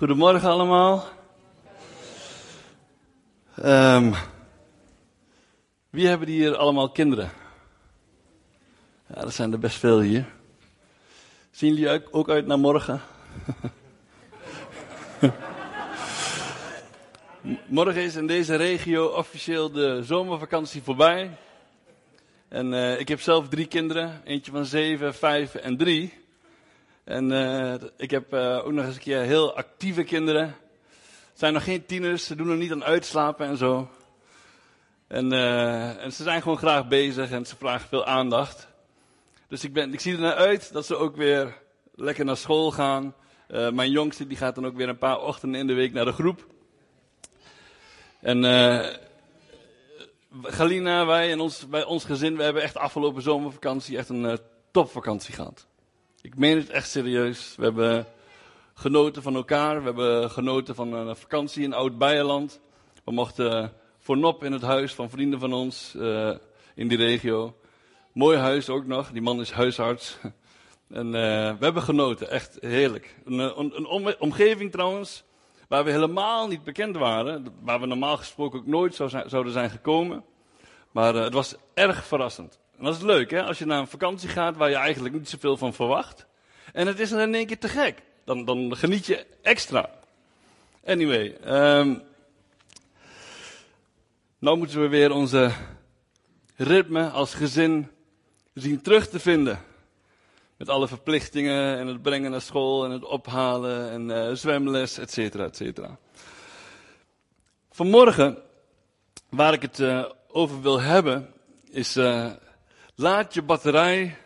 Goedemorgen allemaal. Um, wie hebben hier allemaal kinderen? Ja, dat zijn er best veel hier. Zien jullie ook uit naar morgen? morgen is in deze regio officieel de zomervakantie voorbij. En uh, ik heb zelf drie kinderen. Eentje van zeven, vijf en drie. En uh, ik heb uh, ook nog eens een keer heel actieve kinderen. Zijn nog geen tieners, ze doen nog niet aan uitslapen en zo. En, uh, en ze zijn gewoon graag bezig en ze vragen veel aandacht. Dus ik, ben, ik zie er naar uit dat ze ook weer lekker naar school gaan. mijn jongste die gaat dan ook weer een paar ochtenden in de week naar de groep. En Galina, wij en ons, bij ons gezin, we hebben echt afgelopen zomervakantie echt een topvakantie gehad. Ik meen het echt serieus. We hebben genoten van elkaar. We hebben genoten van een vakantie in Oud-Beierland. We mochten voor Nop in het huis van vrienden van ons uh, in die regio. Mooi huis ook nog. Die man is huisarts. En we hebben genoten. Echt heerlijk. Een, een, omgeving trouwens waar we helemaal niet bekend waren. Waar we normaal gesproken ook nooit zouden zijn gekomen. Maar het was erg verrassend. En dat is leuk, hè? Als je naar een vakantie gaat waar je eigenlijk niet zoveel van verwacht. En het is dan in één keer te gek. Dan, dan geniet je extra. Anyway. Um, nou moeten we weer onze ritme als gezin zien terug te vinden. Met alle verplichtingen en het brengen naar school en het ophalen en uh, zwemles, et cetera, et cetera. Vanmorgen, waar ik het uh, over wil hebben, is uh, Laat je batterij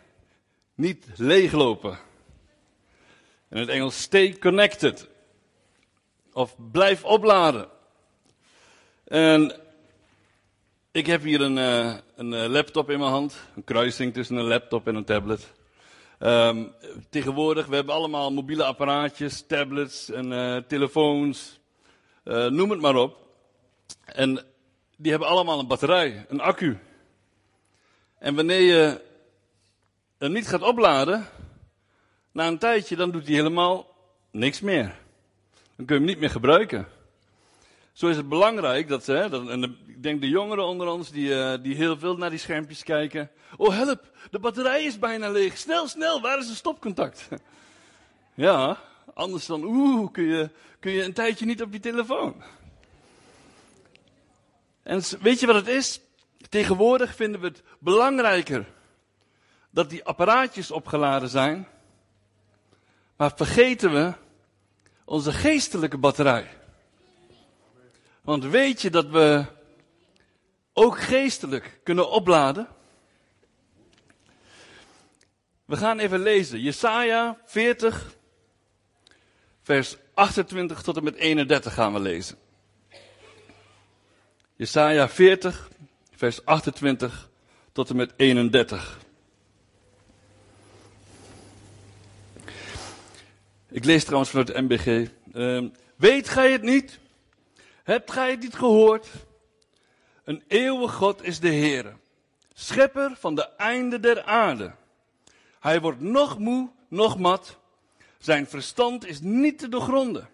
niet leeglopen. In het Engels stay connected. Of blijf opladen. En ik heb hier een, uh, een eh, laptop in mijn hand. Een kruising tussen een laptop en een tablet. Um, tegenwoordig, we hebben allemaal mobiele apparaatjes, tablets en uh, telefoons. Noem het maar op. En die hebben allemaal een batterij, een accu. En wanneer je hem niet gaat opladen, na een tijdje, dan doet hij helemaal niks meer. Dan kun je hem niet meer gebruiken. Zo is het belangrijk dat, hè, dat en ik denk de jongeren onder ons die, uh, die heel veel naar die schermpjes kijken. Oh help, de batterij is bijna leeg. Snel, snel, waar is het stopcontact? ja, anders dan oeh, kun je, kun je een tijdje niet op je telefoon. En weet je wat het is? Tegenwoordig vinden we het belangrijker dat die apparaatjes opgeladen zijn, maar vergeten we onze geestelijke batterij. Want weet je dat we ook geestelijk kunnen opladen? We gaan even lezen. Jesaja 40, vers 28 tot en met 31 gaan we lezen. Jesaja 40, vers 28 tot en met 31. Ik lees trouwens vanuit het MBG. Uh, ehm, weet gij het niet? Hebt gij het niet gehoord? Een eeuwig God is de Heer, schepper van de einde der aarde. Hij wordt nog moe, nog mat. Zijn verstand is niet te doorgronden.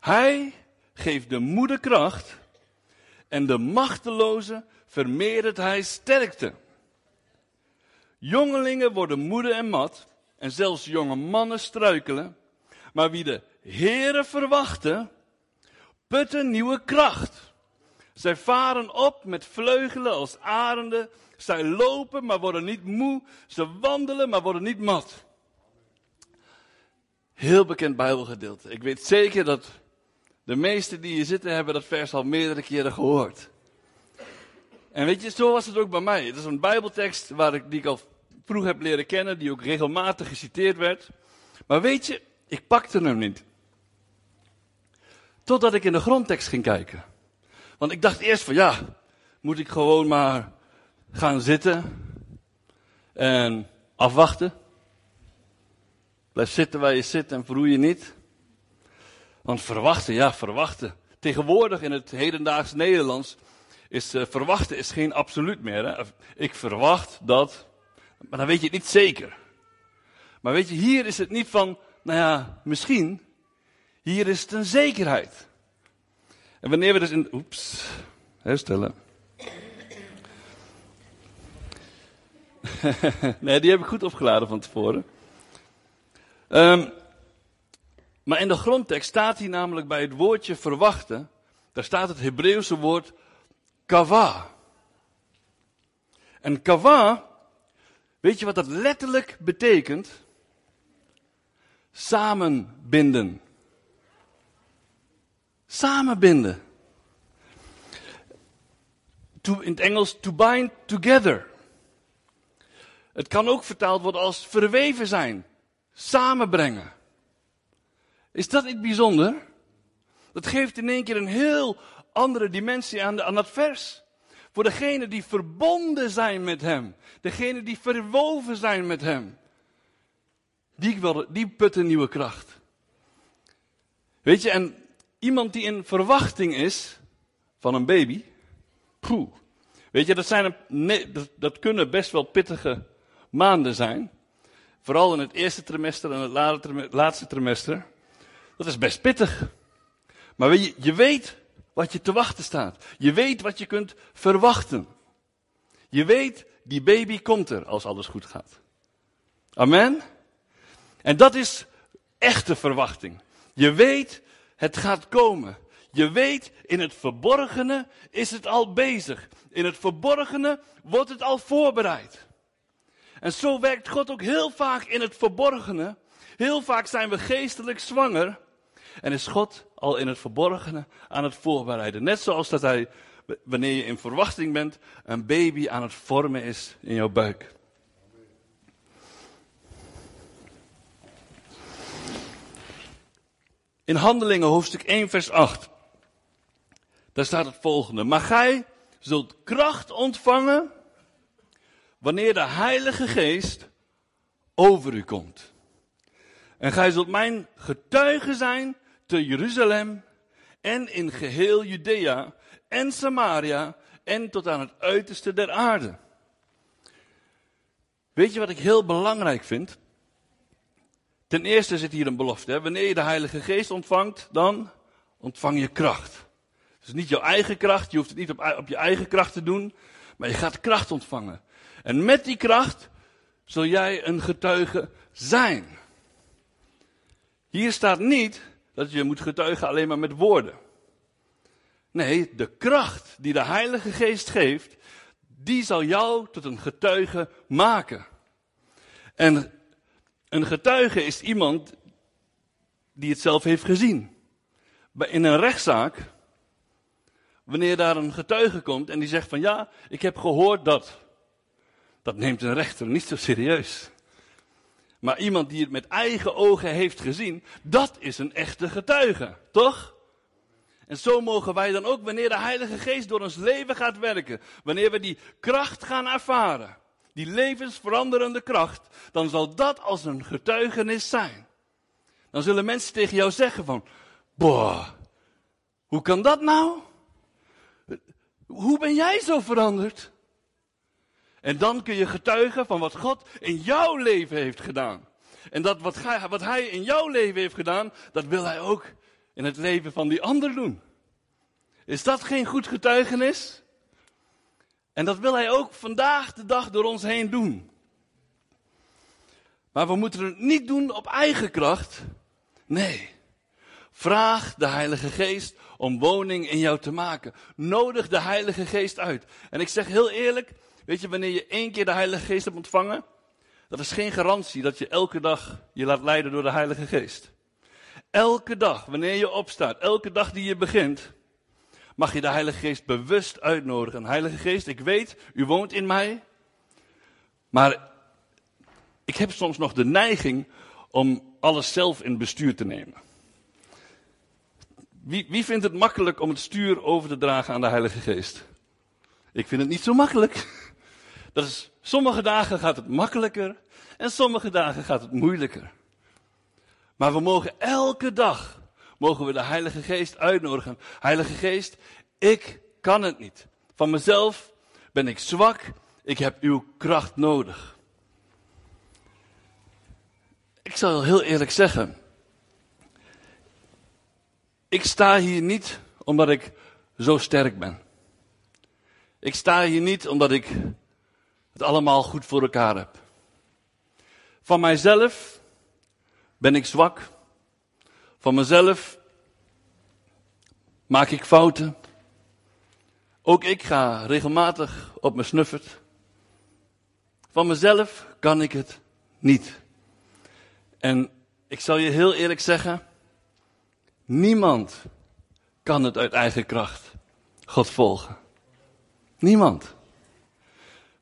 Hij geeft de moede kracht en de machteloze vermeerdert hij sterkte. Jongelingen worden moede en mat, en zelfs jonge mannen struikelen. Maar wie de Heere verwachten, putten nieuwe kracht. Zij varen op met vleugelen als arenden. Zij lopen, maar worden niet moe. Ze wandelen, maar worden niet mat. Heel bekend Bijbelgedeelte. Ik weet zeker dat de meesten die hier zitten hebben dat vers al meerdere keren gehoord. En weet je, zo was het ook bij mij. Het is een Bijbeltekst waar ik, die ik al vroeg heb leren kennen, die ook regelmatig geciteerd werd. Maar weet je, ik pakte hem niet. Totdat ik in de grondtekst ging kijken. Want ik dacht eerst van ja, moet ik gewoon maar gaan zitten en afwachten. Blijf zitten waar je zit en verroei je niet. Want verwachten, ja, verwachten. Tegenwoordig in het hedendaags Nederlands is uh, verwachten is geen absoluut meer. Hè? Ik verwacht dat, maar dan weet je het niet zeker. Maar weet je, hier is het niet van, nou ja, misschien. Hier is het een zekerheid. En wanneer we dus in. Oeps, herstellen. nee, die heb ik goed opgeladen van tevoren. Um, maar in de grondtekst staat hier namelijk bij het woordje verwachten, daar staat het Hebreeuwse woord kava. En kava, weet je wat dat letterlijk betekent? Samenbinden. Samenbinden. To, in het Engels, to bind together. Het kan ook vertaald worden als verweven zijn, samenbrengen. Is dat niet bijzonder? Dat geeft in één keer een heel andere dimensie aan, aan dat vers. Voor degenen die verbonden zijn met Hem. Degenen die verwoven zijn met Hem. Die, die putten nieuwe kracht. Weet je, en iemand die in verwachting is van een baby. Poeh. Weet je, dat, zijn dat kunnen best wel pittige maanden zijn. Vooral in het eerste trimester en het laatste trimester. Dat is best pittig. Maar je, je weet wat je te wachten staat. Je weet wat je kunt verwachten. Je weet, die baby komt er als alles goed gaat. Amen? En dat is echte verwachting. Je weet, het gaat komen. Je weet, in het verborgene is het al bezig. In het verborgene wordt het al voorbereid. En zo werkt God ook heel vaak in het verborgene. Heel vaak zijn we geestelijk zwanger. En is God al in het verborgene aan het voorbereiden. Net zoals dat hij, wanneer je in verwachting bent, een baby aan het vormen is in jouw buik. In Handelingen hoofdstuk 1 vers 8. Daar staat het volgende. Maar gij zult kracht ontvangen wanneer de Heilige Geest over u komt. En gij zult mijn getuige zijn te Jeruzalem en in geheel Judea en Samaria en tot aan het uiterste der aarde. Weet je wat ik heel belangrijk vind? Ten eerste zit hier een belofte. Hè? Wanneer je de Heilige Geest ontvangt, dan ontvang je kracht. Is niet jouw eigen kracht, je hoeft het niet op, op je eigen kracht te doen, maar je gaat kracht ontvangen. En met die kracht zul jij een getuige zijn. Hier staat niet dat je moet getuigen alleen maar met woorden. Nee, de kracht die de Heilige Geest geeft, die zal jou tot een getuige maken. En een getuige is iemand die het zelf heeft gezien. In een rechtszaak, wanneer daar een getuige komt en die zegt van ja, ik heb gehoord dat. Dat neemt een rechter niet zo serieus. Maar iemand die het met eigen ogen heeft gezien, dat is een echte getuige, toch? En zo mogen wij dan ook, wanneer de Heilige Geest door ons leven gaat werken, wanneer we die kracht gaan ervaren, die levensveranderende kracht, dan zal dat als een getuigenis zijn. Dan zullen mensen tegen jou zeggen van, boah, hoe kan dat nou? Hoe ben jij zo veranderd? En dan kun je getuigen van wat God in jouw leven heeft gedaan. En dat wat, wat Hij in jouw leven heeft gedaan, dat wil Hij ook in het leven van die ander doen. Is dat geen goed getuigenis? En dat wil Hij ook vandaag de dag door ons heen doen. Maar we moeten het niet doen op eigen kracht. Nee. Vraag de Heilige Geest om woning in jou te maken. Nodig de Heilige Geest uit. En ik zeg heel eerlijk, Weet je, wanneer je één keer de Heilige Geest hebt ontvangen, dat is geen garantie dat je elke dag je laat leiden door de Heilige Geest. Elke dag, wanneer je opstaat, elke dag die je begint, mag je de Heilige Geest bewust uitnodigen. Heilige Geest, ik weet, u woont in mij, maar ik heb soms nog de neiging om alles zelf in bestuur te nemen. Wie, wie vindt het makkelijk om het stuur over te dragen aan de Heilige Geest? Ik vind het niet zo makkelijk. Sommige dagen gaat het makkelijker en sommige dagen gaat het moeilijker. Maar we mogen elke dag, mogen we de Heilige Geest uitnodigen. Heilige Geest, ik kan het niet. Van mezelf ben ik zwak, ik heb uw kracht nodig. Ik zal heel eerlijk zeggen, Ik sta hier niet omdat ik zo sterk ben. Ik sta hier niet omdat ik het allemaal goed voor elkaar heb. Van mijzelf ben ik zwak. Van mezelf maak ik fouten. Ook ik ga regelmatig op mijn snuffert. Van mezelf kan ik het niet. En ik zal je heel eerlijk zeggen, niemand kan het uit eigen kracht God volgen. Niemand.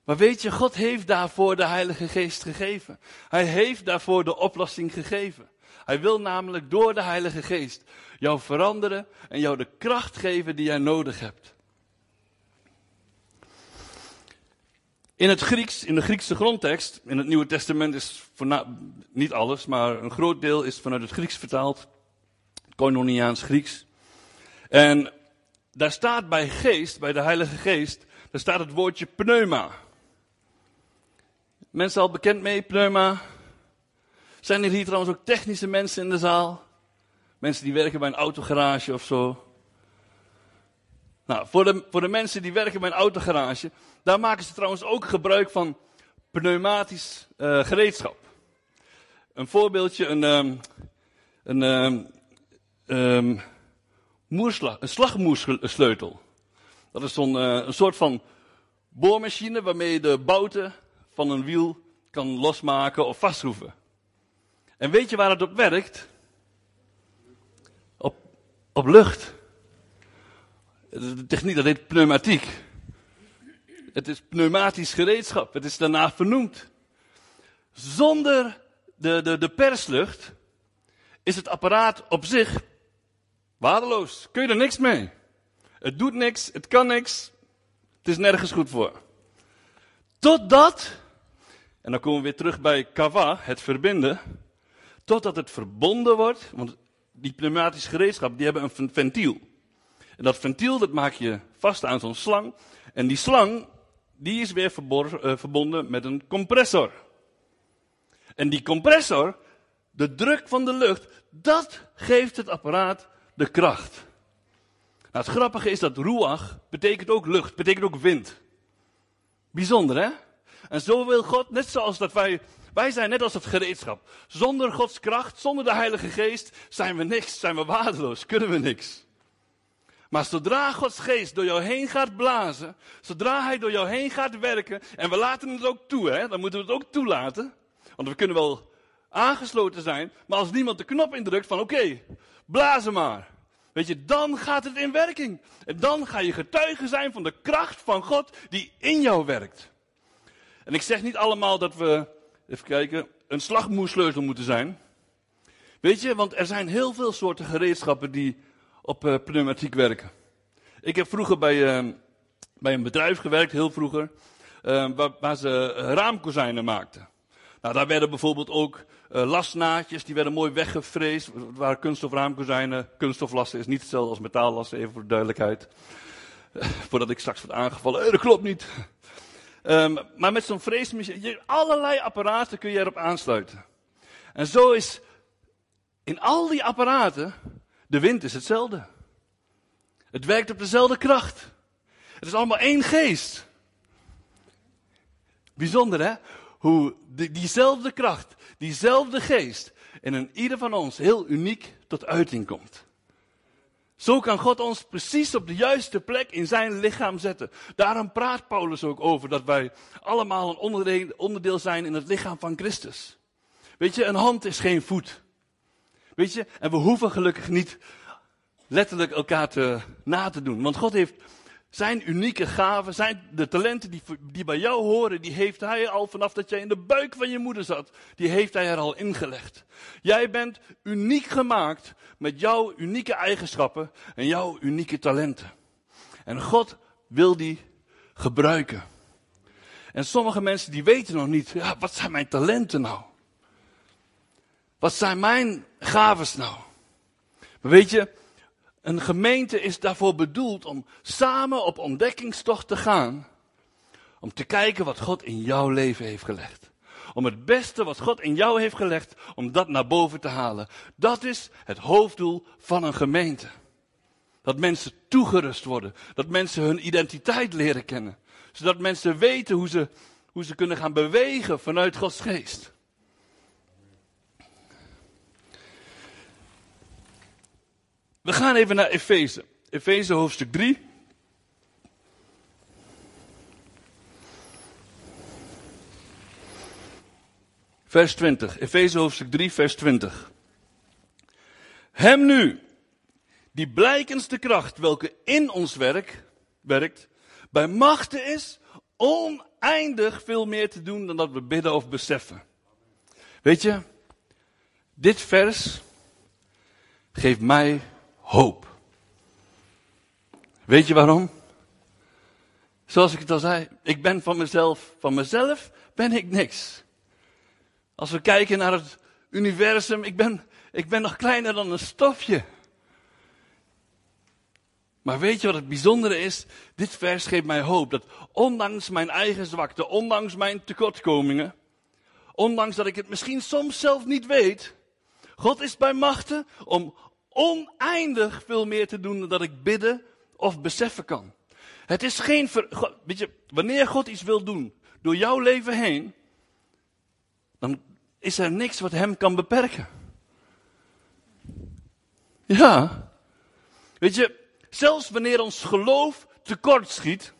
Maar weet je, God heeft daarvoor de Heilige Geest gegeven. Hij heeft daarvoor de oplossing gegeven. Hij wil namelijk door de Heilige Geest jou veranderen en jou de kracht geven die jij nodig hebt. In het Grieks, in de Griekse grondtekst, in het Nieuwe Testament is niet alles, maar een groot deel is vanuit het Grieks vertaald. Koinoniaans Grieks. En daar staat bij geest, bij de Heilige Geest, daar staat het woordje pneuma. Mensen al bekend mee, pneuma? Zijn er hier trouwens ook technische mensen in de zaal? Mensen die werken bij een autogarage of zo? Nou, voor de, voor de mensen die werken bij een autogarage, daar maken ze trouwens ook gebruik van pneumatisch uh, gereedschap. Een voorbeeldje, een, um, een, um, um, moersla, een slagmoersleutel. Dat is zo'n uh, een soort van boormachine waarmee je de bouten van een wiel kan losmaken of vastschroeven. En weet je waar het op werkt? Op, op lucht. De techniek, dat heet pneumatiek. Het is pneumatisch gereedschap. Het is daarna vernoemd. Zonder de, de, de perslucht is het apparaat op zich waardeloos. Kun je er niks mee. Het doet niks, het kan niks. Het is nergens goed voor. Totdat, en dan komen we weer terug bij kava, het verbinden. Totdat het verbonden wordt, want die pneumatische gereedschap, die hebben een ventiel. En dat ventiel, dat maak je vast aan zo'n slang. En die slang, die is weer uh, verbonden met een compressor. En die compressor, de druk van de lucht, dat geeft het apparaat de kracht. Nou, het grappige is dat ruach betekent ook lucht, betekent ook wind. Bijzonder, hè? En zo wil God, net zoals dat wij, wij zijn net als het gereedschap. Zonder Gods kracht, zonder de Heilige Geest, zijn we niks, zijn we waardeloos, kunnen we niks. Maar zodra Gods geest door jou heen gaat blazen, zodra hij door jou heen gaat werken, en we laten het ook toe, hè, dan moeten we het ook toelaten. Want we kunnen wel aangesloten zijn, maar als niemand de knop indrukt van oké, blazen maar. Weet je, dan gaat het in werking. En dan ga je getuige zijn van de kracht van God die in jou werkt. En ik zeg niet allemaal dat we, even kijken, een slagmoersleutel moeten zijn. Weet je, want er zijn heel veel soorten gereedschappen die op uh, pneumatiek werken. Ik heb vroeger bij, uh, bij een bedrijf gewerkt, heel vroeger, uh, waar, waar, ze raamkozijnen maakten. Nou, daar werden bijvoorbeeld ook lasnaadjes, die werden mooi weggevreesd. Het waren kunststof raamkozijnen. Kunststoflassen is niet hetzelfde als metaallassen, even voor de duidelijkheid. voordat ik straks word aangevallen. dat klopt niet. Um, maar met zo'n vreesmachine, allerlei apparaten kun je erop aansluiten. En zo is in al die apparaten de wind is hetzelfde. Het werkt op dezelfde kracht. Het is allemaal één geest. Bijzonder hè? Hoe die, diezelfde kracht, diezelfde geest in een ieder van ons heel uniek tot uiting komt. Zo kan God ons precies op de juiste plek in zijn lichaam zetten. Daarom praat Paulus ook over dat wij allemaal een onderdeel, zijn in het lichaam van Christus. Weet je, een hand is geen voet. Weet je, en we hoeven gelukkig niet letterlijk elkaar te, na te doen. Want God heeft zijn unieke gaven, zijn de talenten die, die bij jou horen, die heeft hij al vanaf dat jij in de buik van je moeder zat, die heeft hij er al ingelegd. Jij bent uniek gemaakt met jouw unieke eigenschappen en jouw unieke talenten. En God wil die gebruiken. En sommige mensen die weten nog niet, ja, wat zijn mijn talenten nou? Wat zijn mijn gaves nou? Maar weet je, een gemeente is daarvoor bedoeld om samen op ontdekkingstocht te gaan. Om te kijken wat God in jouw leven heeft gelegd. om het beste wat God in jou heeft gelegd, om dat naar boven te halen. Dat is het hoofddoel van een gemeente. Dat mensen toegerust worden. Dat mensen hun identiteit leren kennen. Zodat mensen weten hoe ze, hoe ze kunnen gaan bewegen vanuit Gods geest. We gaan even naar Efeze. Efeze hoofdstuk 3. Vers 20. Efeze hoofdstuk 3, vers 20. Hem nu, die blijkendste kracht welke in ons werk, werkt, bij machten is oneindig veel meer te doen dan dat we bidden of beseffen. Weet je, dit vers geeft mij hoop. Weet je waarom? Zoals ik het al zei, ik ben van mezelf, van mezelf ben ik niks. Als we kijken naar het universum, ik ben, ik ben nog kleiner dan een stofje. Maar weet je wat het bijzondere is? Dit vers geeft mij hoop dat ondanks mijn eigen zwakte, ondanks mijn tekortkomingen, ondanks dat ik het misschien soms zelf niet weet, God is bij machten om oneindig veel meer te doen dan dat ik bidden of beseffen kan. Het is geen, weet je, wanneer God iets wil doen door jouw leven heen, dan is er niks wat hem kan beperken. Ja. Weet je, zelfs wanneer ons geloof tekort schiet,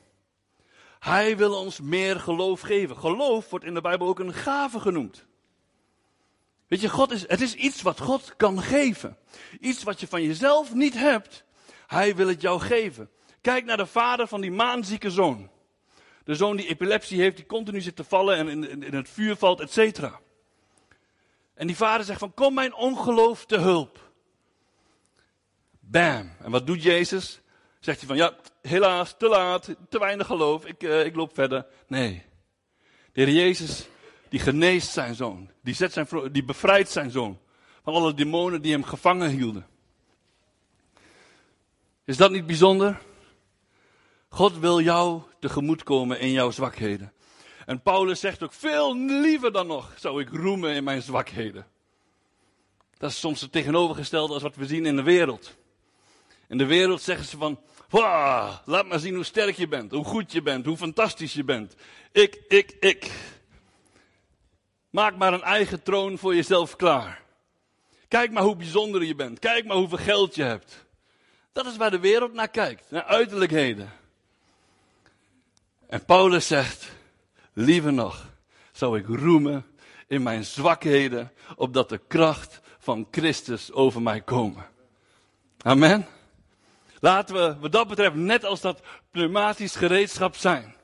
hij wil ons meer geloof geven. Geloof wordt in de Bijbel ook een gave genoemd. Weet je, God is, het is iets wat God kan geven. Iets wat je van jezelf niet hebt. Hij wil het jou geven. Kijk naar de vader van die maanzieke zoon. De zoon die epilepsie heeft, die continu zit te vallen en in, in het vuur valt, et cetera. En die vader zegt van, kom mijn ongeloof te hulp. Bam. En wat doet Jezus? Zegt hij van, ja, helaas, te laat, te weinig geloof, ik, uh, ik loop verder. Nee. De Heer Jezus, die geneest zijn zoon. Die, zet zijn, die bevrijdt zijn zoon. Van alle demonen die hem gevangen hielden. Is dat niet bijzonder? God wil jou tegemoetkomen in jouw zwakheden. En Paulus zegt ook veel liever dan nog zou ik roemen in mijn zwakheden. Dat is soms het tegenovergestelde als wat we zien in de wereld. In de wereld zeggen ze van, laat maar zien hoe sterk je bent, hoe goed je bent, hoe fantastisch je bent. Ik, ik, ik. Maak maar een eigen troon voor jezelf klaar. Kijk maar hoe bijzonder je bent. Kijk maar hoeveel geld je hebt. Dat is waar de wereld naar kijkt, naar uiterlijkheden. En Paulus zegt, liever nog, zou ik roemen in mijn zwakheden, opdat de kracht van Christus over mij komen. Amen. Laten we wat dat betreft net als dat pneumatisch gereedschap zijn.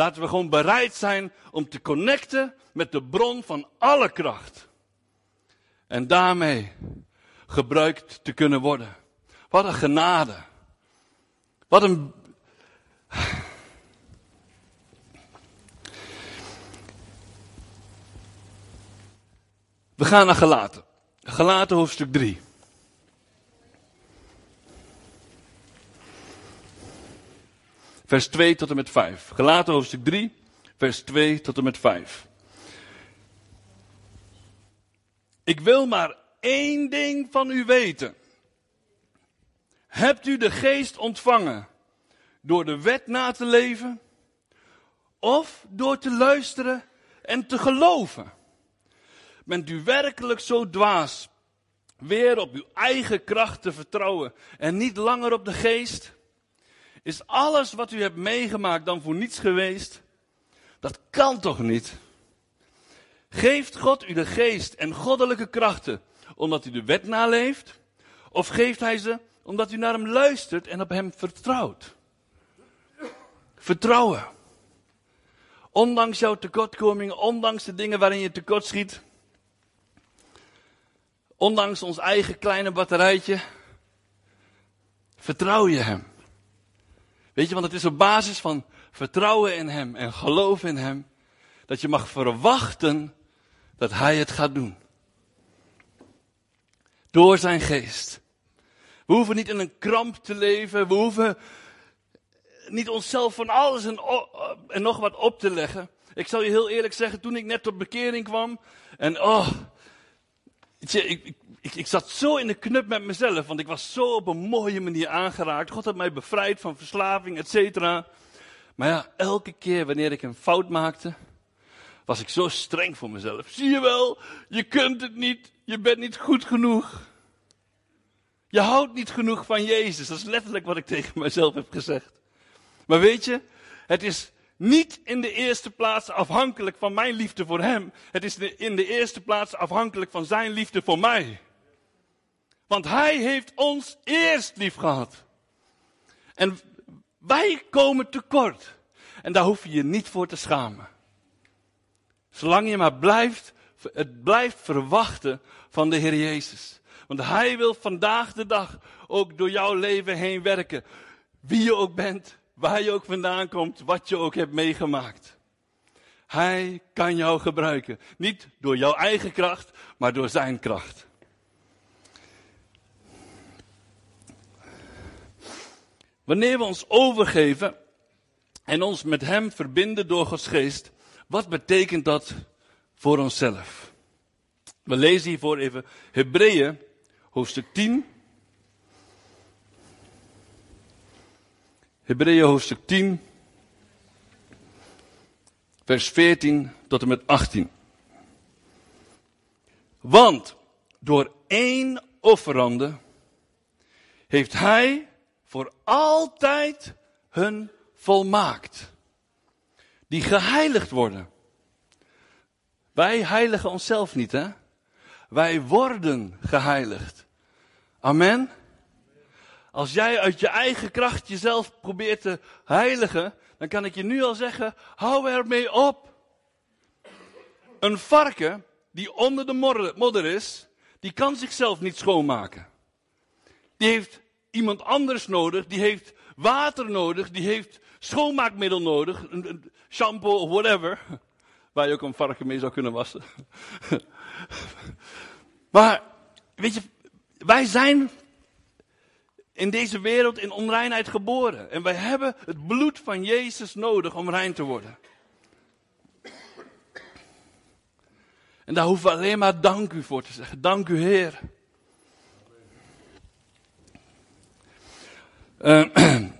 Laten we gewoon bereid zijn om te connecten met de bron van alle kracht. En daarmee gebruikt te kunnen worden. Wat een genade. Wat een. We gaan naar Gelaten. Gelaten hoofdstuk 3. Vers 2 tot en met 5. Gelaten hoofdstuk 3, vers 2 tot en met 5. Ik wil maar één ding van u weten. Hebt u de geest ontvangen door de wet na te leven of door te luisteren en te geloven? Bent u werkelijk zo dwaas weer op uw eigen kracht te vertrouwen en niet langer op de geest? Is alles wat u hebt meegemaakt dan voor niets geweest? Dat kan toch niet? Geeft God u de geest en goddelijke krachten omdat u de wet naleeft? Of geeft hij ze omdat u naar hem luistert en op hem vertrouwt? Vertrouwen. Ondanks jouw tekortkomingen, ondanks de dingen waarin je tekort schiet. Ondanks ons eigen kleine batterijtje. Vertrouw je hem. Weet je, want het is op basis van vertrouwen in Hem en geloof in Hem, dat je mag verwachten dat Hij het gaat doen. Door zijn geest. We hoeven niet in een kramp te leven, we hoeven niet onszelf van alles en, nog wat op te leggen. Ik zal je heel eerlijk zeggen, toen ik net tot bekering kwam. En oh, ik, ik, ik, ik zat zo in de knup met mezelf. Want ik was zo op een mooie manier aangeraakt. God had mij bevrijd van verslaving, et cetera. Maar ja, elke keer wanneer ik een fout maakte, was ik zo streng voor mezelf. Zie je wel, je kunt het niet, je bent niet goed genoeg. Je houdt niet genoeg van Jezus. Dat is letterlijk wat ik tegen mezelf heb gezegd. Maar weet je, het is niet in de eerste plaats afhankelijk van mijn liefde voor Hem. Het is in de eerste plaats afhankelijk van Zijn liefde voor mij. Want Hij heeft ons eerst lief gehad. En wij komen tekort. En daar hoef je je niet voor te schamen. Zolang je maar blijft, het blijft verwachten van de Heer Jezus. Want Hij wil vandaag de dag ook door jouw leven heen werken. Wie je ook bent, waar je ook vandaan komt, wat je ook hebt meegemaakt. Hij kan jou gebruiken. Niet door jouw eigen kracht, maar door zijn kracht. Wanneer we ons overgeven en ons met Hem verbinden door Gods geest, wat betekent dat voor onszelf? We lezen hiervoor even Hebreeën, hoofdstuk 10. Hebreeën hoofdstuk 10, vers 14 tot en met 18. Want door één offerande heeft Hij voor altijd hun volmaakt. Die geheiligd worden. Wij heiligen onszelf niet, hè? Wij worden geheiligd. Amen. Als jij uit je eigen kracht jezelf probeert te heiligen, dan kan ik je nu al zeggen, hou ermee op. Een varken die onder de modder is, die kan zichzelf niet schoonmaken. Die heeft iemand anders nodig, die heeft water nodig, die heeft schoonmaakmiddel nodig, een, shampoo of whatever. Waar je ook een varken mee zou kunnen wassen. maar, weet je, wij zijn in deze wereld in onreinheid geboren. En wij hebben het bloed van Jezus nodig om rein te worden. En daar hoeven we alleen maar dank u voor te zeggen. Dank u Heer.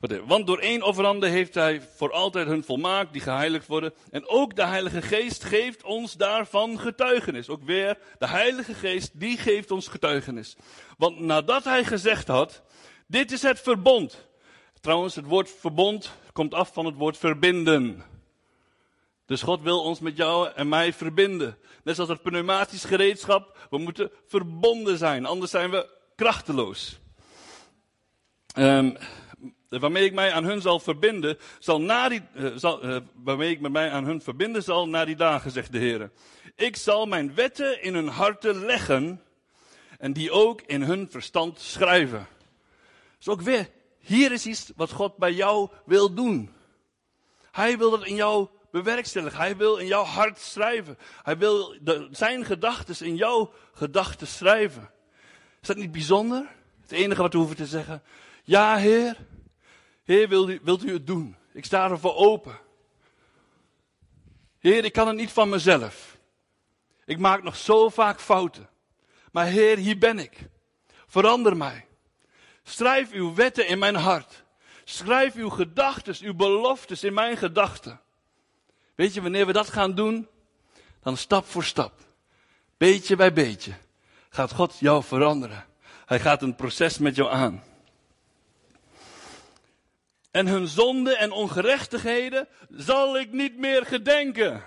Uh, Want door één offerande heeft hij voor altijd hun volmaakt, die geheiligd worden. En ook de Heilige Geest geeft ons daarvan getuigenis. Ook weer, de Heilige Geest, die geeft ons getuigenis. Want nadat hij gezegd had, dit is het verbond. Trouwens, het woord verbond komt af van het woord verbinden. Dus God wil ons met jou en mij verbinden. Net zoals het pneumatisch gereedschap, we moeten verbonden zijn, anders zijn we krachteloos. Um, waarmee ik mij aan hun zal verbinden, zal na die, uh, zal, uh, waarmee ik mij aan hun verbinden zal na die dagen, zegt de Heer. Ik zal mijn wetten in hun harten leggen en die ook in hun verstand schrijven. Dus ook weer, hier is iets wat God bij jou wil doen. Hij wil dat in jou bewerkstelligen. Hij wil in jouw hart schrijven. Hij wil zijn gedachten in jouw gedachten schrijven. Is dat niet bijzonder? Het enige wat we hoeven te zeggen, ja Heer, Heer, wilt u, wilt u het doen? Ik sta ervoor open. Heer, ik kan het niet van mezelf. Ik maak nog zo vaak fouten. Maar Heer, hier ben ik. Verander mij. Schrijf uw wetten in mijn hart. Schrijf uw gedachten, uw beloftes in mijn gedachten. Weet je, wanneer we dat gaan doen, dan stap voor stap, beetje bij beetje, gaat God jou veranderen. Hij gaat een proces met jou aan en hun zonden en ongerechtigheden zal ik niet meer gedenken.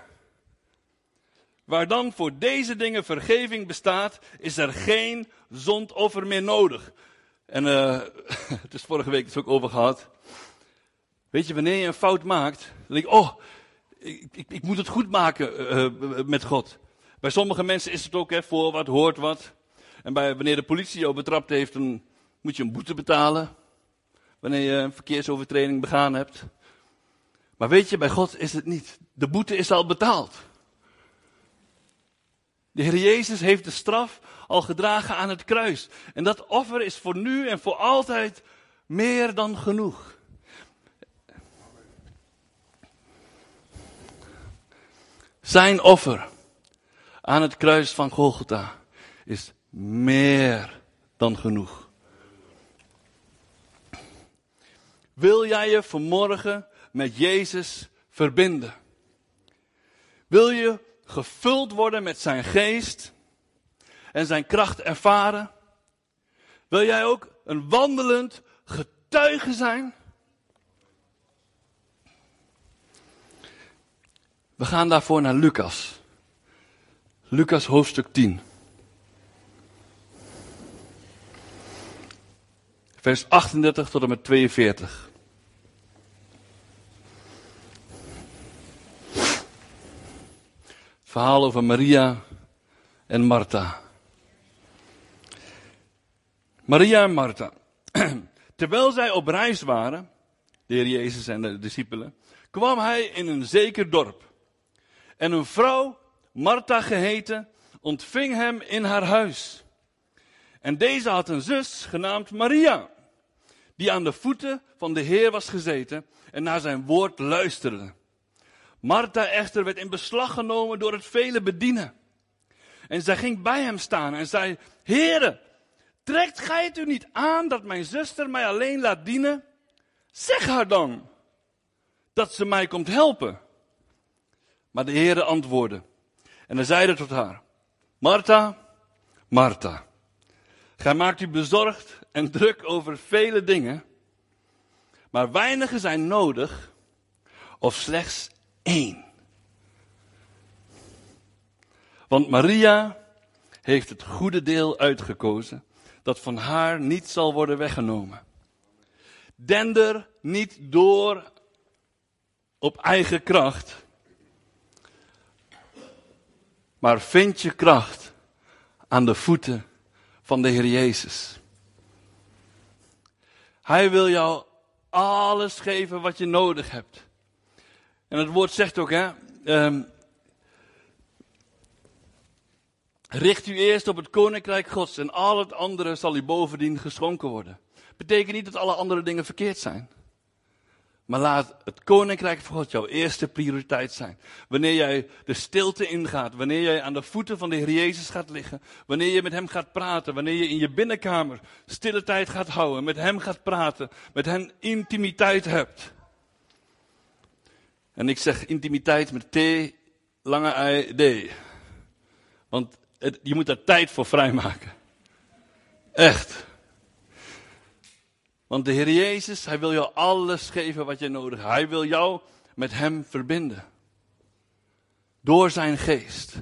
Waar dan voor deze dingen vergeving bestaat, is er geen zondoffer meer nodig. En uh, het is vorige week dus ook over gehad. Weet je, wanneer je een fout maakt, dan denk je, oh, ik, ik, ik moet het goed maken uh, met God. Bij sommige mensen is het ook, hè, voor wat, hoort wat. En bij, wanneer de politie jou betrapt heeft, dan moet je een boete betalen wanneer je een verkeersovertreding begaan hebt. Maar weet je, bij God is het niet. De boete is al betaald. De Heer Jezus heeft de straf al gedragen aan het kruis. En dat offer is voor nu en voor altijd meer dan genoeg. Zijn offer aan het kruis van Golgotha is meer dan genoeg. Wil jij je vanmorgen met Jezus verbinden? Wil je gevuld worden met zijn geest en zijn kracht ervaren? Wil jij ook een wandelend getuige zijn? We gaan daarvoor naar Lucas. Lucas hoofdstuk 10. Vers 38 tot en met 42. Verhaal over Maria en Martha. Maria en Martha. Terwijl zij op reis waren, de Heer Jezus en de discipelen, kwam hij in een zeker dorp. En een vrouw, Martha geheten, ontving hem in haar huis. En deze had een zus genaamd Maria, die aan de voeten van de Heer was gezeten en naar zijn woord luisterde. Martha echter werd in beslag genomen door het vele bedienen. En zij ging bij hem staan en zei, Heere, trekt gij het u niet aan dat mijn zuster mij alleen laat dienen? Zeg haar dan, dat ze mij komt helpen. Maar de Heere antwoordde, en hij zeide tot haar, Martha, Martha, gij maakt u bezorgd en druk over vele dingen, maar weinige zijn nodig, of slechts één. Want Maria heeft het goede deel uitgekozen, dat van haar niet zal worden weggenomen. Dender niet door op eigen kracht, maar vind je kracht aan de voeten van de Heer Jezus. Hij wil jou alles geven wat je nodig hebt. En het woord zegt ook, hè, um, richt u eerst op het koninkrijk Gods en al het andere zal u bovendien geschonken worden. Betekent niet dat alle andere dingen verkeerd zijn. Maar laat het koninkrijk van God jouw eerste prioriteit zijn. Wanneer jij de stilte ingaat, wanneer jij aan de voeten van de Heer Jezus gaat liggen, wanneer je met Hem gaat praten, wanneer je in je binnenkamer stille tijd gaat houden, met Hem gaat praten, met Hem intimiteit hebt. En ik zeg intimiteit met T, lange I, D. Want je moet daar tijd voor vrijmaken. Echt. Want de Heer Jezus, Hij wil jou alles geven wat je nodig hebt. Hij wil jou met Hem verbinden. Door Zijn geest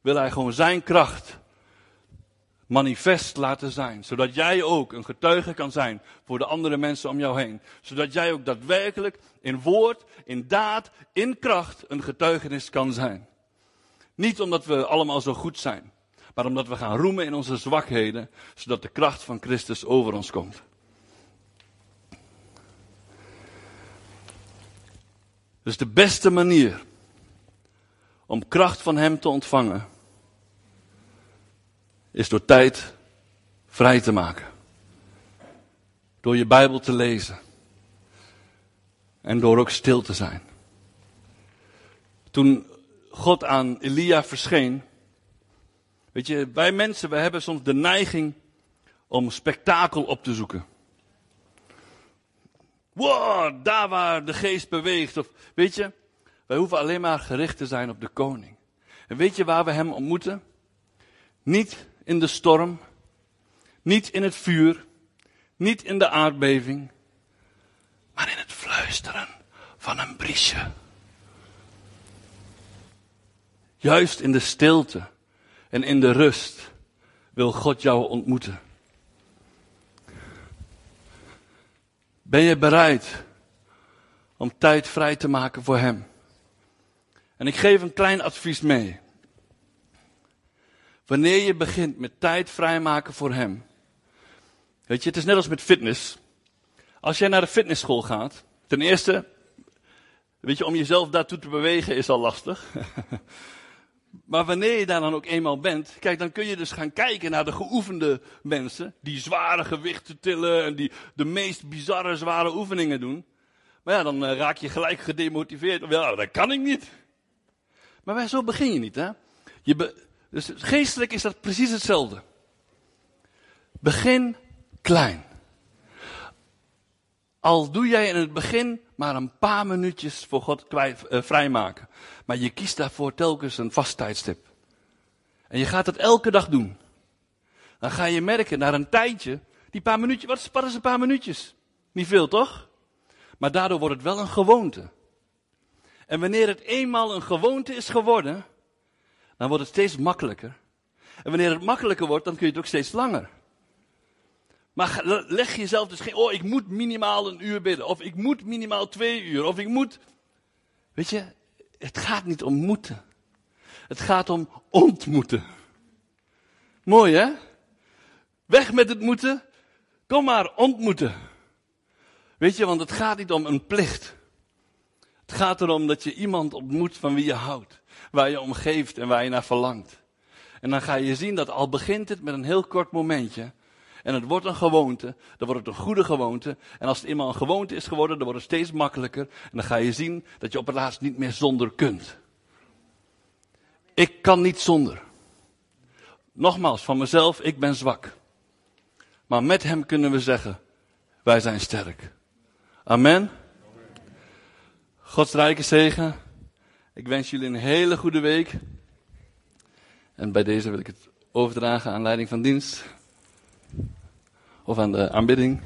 wil Hij gewoon Zijn kracht manifest laten zijn. Zodat jij ook een getuige kan zijn voor de andere mensen om jou heen. Zodat jij ook daadwerkelijk in woord, in daad, in kracht een getuigenis kan zijn. Niet omdat we allemaal zo goed zijn, maar omdat we gaan roemen in onze zwakheden, zodat de kracht van Christus over ons komt. Dus de beste manier om kracht van Hem te ontvangen, is door tijd vrij te maken. Door je Bijbel te lezen. En door ook stil te zijn. Toen God aan Elia verscheen. Weet je, wij mensen, wij hebben soms de neiging om spektakel op te zoeken. Wow, daar waar de geest beweegt. Of, weet je, wij hoeven alleen maar gericht te zijn op de koning. En weet je waar we hem ontmoeten? Niet in de storm, niet in het vuur, niet in de aardbeving, maar in het fluisteren van een briesje. Juist in de stilte en in de rust wil God jou ontmoeten. Ben je bereid om tijd vrij te maken voor Hem? En ik geef een klein advies mee. Wanneer je begint met tijd vrijmaken voor Hem. Weet je, het is net als met fitness. Als jij naar de fitnessschool gaat, ten eerste, weet je, om jezelf daartoe te bewegen is al lastig. maar wanneer je daar dan ook eenmaal bent, kijk, dan kun je dus gaan kijken naar de geoefende mensen, die zware gewichten tillen en die de meest bizarre zware oefeningen doen. Maar ja, dan eh, raak je gelijk gedemotiveerd. Wel, dat kan ik niet. Maar wij, zo begin je niet, hè? Je dus geestelijk is dat precies hetzelfde. Begin klein. Al doe jij in het begin maar een paar minuutjes voor God kwijt, eh, vrijmaken. Maar je kiest daarvoor telkens een vast tijdstip. En je gaat het elke dag doen. Dan ga je merken, na een tijdje, die paar minuutjes, wat is, wat is een paar minuutjes? Niet veel, toch? Maar daardoor wordt het wel een gewoonte. En wanneer het eenmaal een gewoonte is geworden, dan wordt het steeds makkelijker. En wanneer het makkelijker wordt, dan kun je het ook steeds langer. Maar leg jezelf dus geen, oh, ik moet minimaal een uur bidden. Of ik moet minimaal twee uur. Of ik moet. Weet je, het gaat niet om moeten. Het gaat om ontmoeten. Mooi hè? Weg met het moeten. Kom maar, ontmoeten. Weet je, want het gaat niet om een plicht. Het gaat erom dat je iemand ontmoet van wie je houdt. Waar je om geeft en waar je naar verlangt. En dan ga je zien dat al begint het met een heel kort momentje. En het wordt een gewoonte. Dan wordt het een goede gewoonte. En als het eenmaal een gewoonte is geworden, dan wordt het steeds makkelijker. En dan ga je zien dat je op het laatst niet meer zonder kunt. Ik kan niet zonder. Nogmaals, van mezelf, ik ben zwak. Maar met hem kunnen we zeggen, wij zijn sterk. Amen. Gods rijke zegen. Ik wens jullie een hele goede week. En bij deze wil ik het overdragen aan leiding van dienst. Of aan de aanbidding.